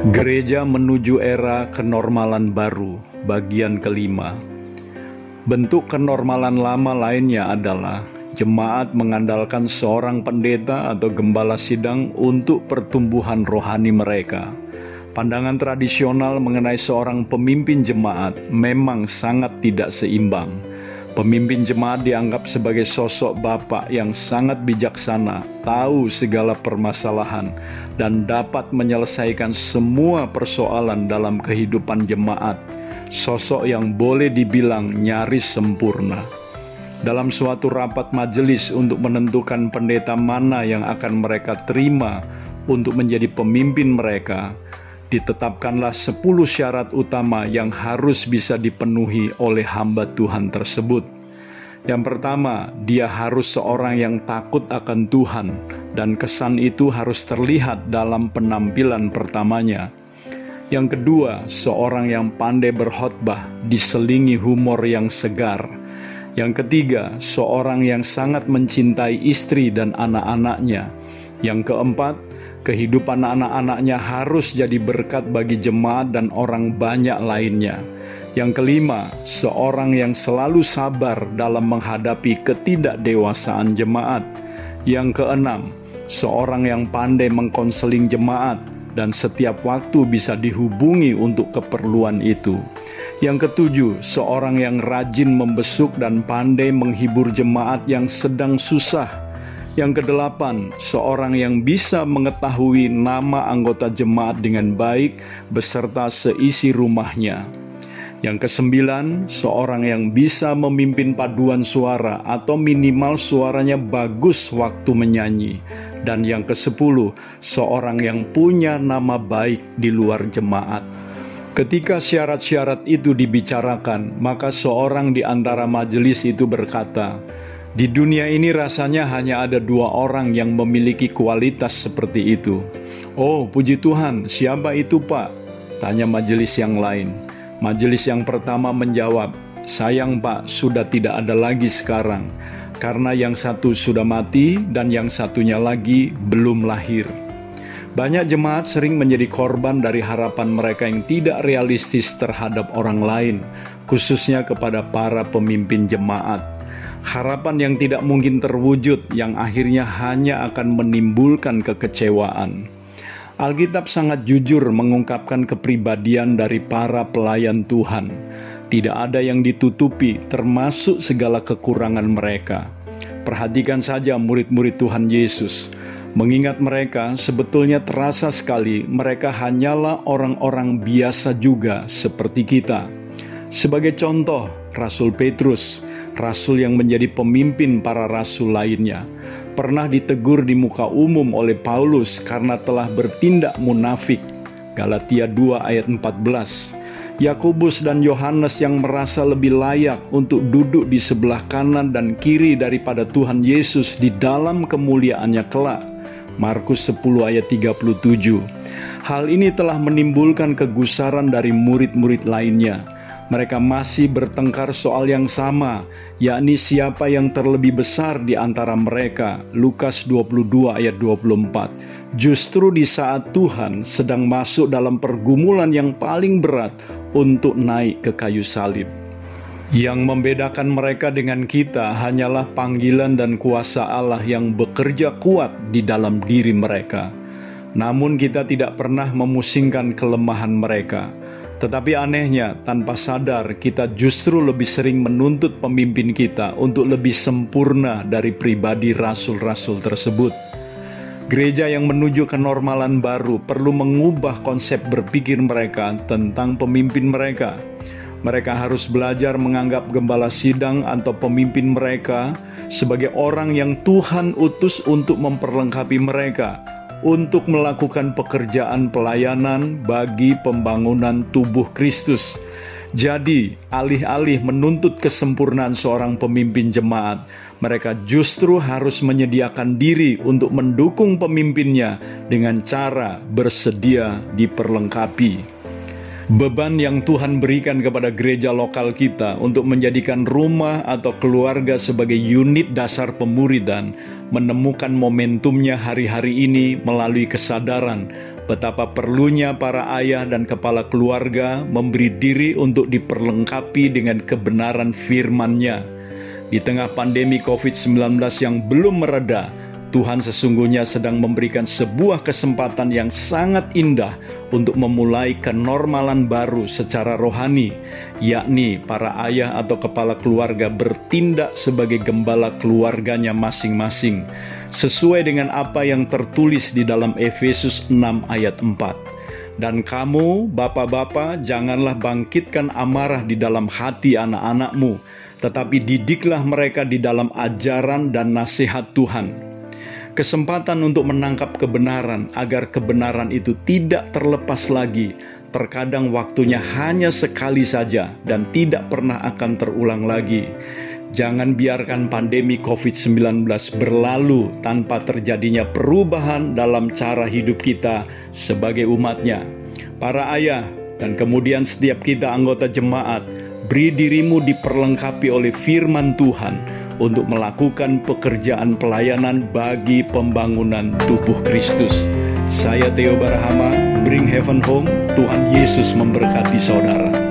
Gereja menuju era kenormalan baru, bagian kelima. Bentuk kenormalan lama lainnya adalah jemaat mengandalkan seorang pendeta atau gembala sidang untuk pertumbuhan rohani mereka. Pandangan tradisional mengenai seorang pemimpin jemaat memang sangat tidak seimbang. Pemimpin jemaat dianggap sebagai sosok bapak yang sangat bijaksana, tahu segala permasalahan, dan dapat menyelesaikan semua persoalan dalam kehidupan jemaat. Sosok yang boleh dibilang nyaris sempurna. Dalam suatu rapat majelis untuk menentukan pendeta mana yang akan mereka terima untuk menjadi pemimpin mereka, ditetapkanlah 10 syarat utama yang harus bisa dipenuhi oleh hamba Tuhan tersebut. Yang pertama, dia harus seorang yang takut akan Tuhan, dan kesan itu harus terlihat dalam penampilan pertamanya. Yang kedua, seorang yang pandai berkhotbah, diselingi humor yang segar. Yang ketiga, seorang yang sangat mencintai istri dan anak-anaknya. Yang keempat, Kehidupan anak-anaknya harus jadi berkat bagi jemaat dan orang banyak lainnya. Yang kelima, seorang yang selalu sabar dalam menghadapi ketidakdewasaan jemaat. Yang keenam, seorang yang pandai mengkonseling jemaat dan setiap waktu bisa dihubungi untuk keperluan itu. Yang ketujuh, seorang yang rajin membesuk dan pandai menghibur jemaat yang sedang susah yang kedelapan, seorang yang bisa mengetahui nama anggota jemaat dengan baik beserta seisi rumahnya. Yang kesembilan, seorang yang bisa memimpin paduan suara atau minimal suaranya bagus waktu menyanyi. Dan yang kesepuluh, seorang yang punya nama baik di luar jemaat. Ketika syarat-syarat itu dibicarakan, maka seorang di antara majelis itu berkata, di dunia ini rasanya hanya ada dua orang yang memiliki kualitas seperti itu. Oh, puji Tuhan, siapa itu, Pak? Tanya majelis yang lain. Majelis yang pertama menjawab, "Sayang, Pak, sudah tidak ada lagi sekarang, karena yang satu sudah mati dan yang satunya lagi belum lahir." Banyak jemaat sering menjadi korban dari harapan mereka yang tidak realistis terhadap orang lain, khususnya kepada para pemimpin jemaat harapan yang tidak mungkin terwujud, yang akhirnya hanya akan menimbulkan kekecewaan. Alkitab sangat jujur mengungkapkan kepribadian dari para pelayan Tuhan. Tidak ada yang ditutupi, termasuk segala kekurangan mereka. Perhatikan saja murid-murid Tuhan Yesus. Mengingat mereka, sebetulnya terasa sekali mereka hanyalah orang-orang biasa juga seperti kita. Sebagai contoh, Rasul Petrus rasul yang menjadi pemimpin para rasul lainnya, pernah ditegur di muka umum oleh Paulus karena telah bertindak munafik. Galatia 2 ayat 14. Yakobus dan Yohanes yang merasa lebih layak untuk duduk di sebelah kanan dan kiri daripada Tuhan Yesus di dalam kemuliaannya kelak. Markus 10 ayat 37. Hal ini telah menimbulkan kegusaran dari murid-murid lainnya mereka masih bertengkar soal yang sama, yakni siapa yang terlebih besar di antara mereka. Lukas 22 ayat 24. Justru di saat Tuhan sedang masuk dalam pergumulan yang paling berat untuk naik ke kayu salib. Yang membedakan mereka dengan kita hanyalah panggilan dan kuasa Allah yang bekerja kuat di dalam diri mereka. Namun, kita tidak pernah memusingkan kelemahan mereka tetapi anehnya, tanpa sadar kita justru lebih sering menuntut pemimpin kita untuk lebih sempurna dari pribadi rasul-rasul tersebut. Gereja yang menuju kenormalan baru perlu mengubah konsep berpikir mereka tentang pemimpin mereka. Mereka harus belajar menganggap gembala sidang atau pemimpin mereka sebagai orang yang Tuhan utus untuk memperlengkapi mereka, untuk melakukan pekerjaan pelayanan bagi pembangunan tubuh Kristus. Jadi, alih-alih menuntut kesempurnaan seorang pemimpin jemaat, mereka justru harus menyediakan diri untuk mendukung pemimpinnya dengan cara bersedia diperlengkapi. Beban yang Tuhan berikan kepada gereja lokal kita untuk menjadikan rumah atau keluarga sebagai unit dasar pemuridan menemukan momentumnya hari-hari ini melalui kesadaran betapa perlunya para ayah dan kepala keluarga memberi diri untuk diperlengkapi dengan kebenaran firman-Nya. Di tengah pandemi COVID-19 yang belum mereda, Tuhan sesungguhnya sedang memberikan sebuah kesempatan yang sangat indah untuk memulai kenormalan baru secara rohani, yakni para ayah atau kepala keluarga bertindak sebagai gembala keluarganya masing-masing, sesuai dengan apa yang tertulis di dalam Efesus 6 ayat 4. Dan kamu, bapak-bapak, janganlah bangkitkan amarah di dalam hati anak-anakmu, tetapi didiklah mereka di dalam ajaran dan nasihat Tuhan kesempatan untuk menangkap kebenaran agar kebenaran itu tidak terlepas lagi. Terkadang waktunya hanya sekali saja dan tidak pernah akan terulang lagi. Jangan biarkan pandemi COVID-19 berlalu tanpa terjadinya perubahan dalam cara hidup kita sebagai umatnya. Para ayah dan kemudian setiap kita anggota jemaat, beri dirimu diperlengkapi oleh firman Tuhan untuk melakukan pekerjaan pelayanan bagi pembangunan tubuh Kristus. Saya Theo Barahama, Bring Heaven Home, Tuhan Yesus memberkati saudara.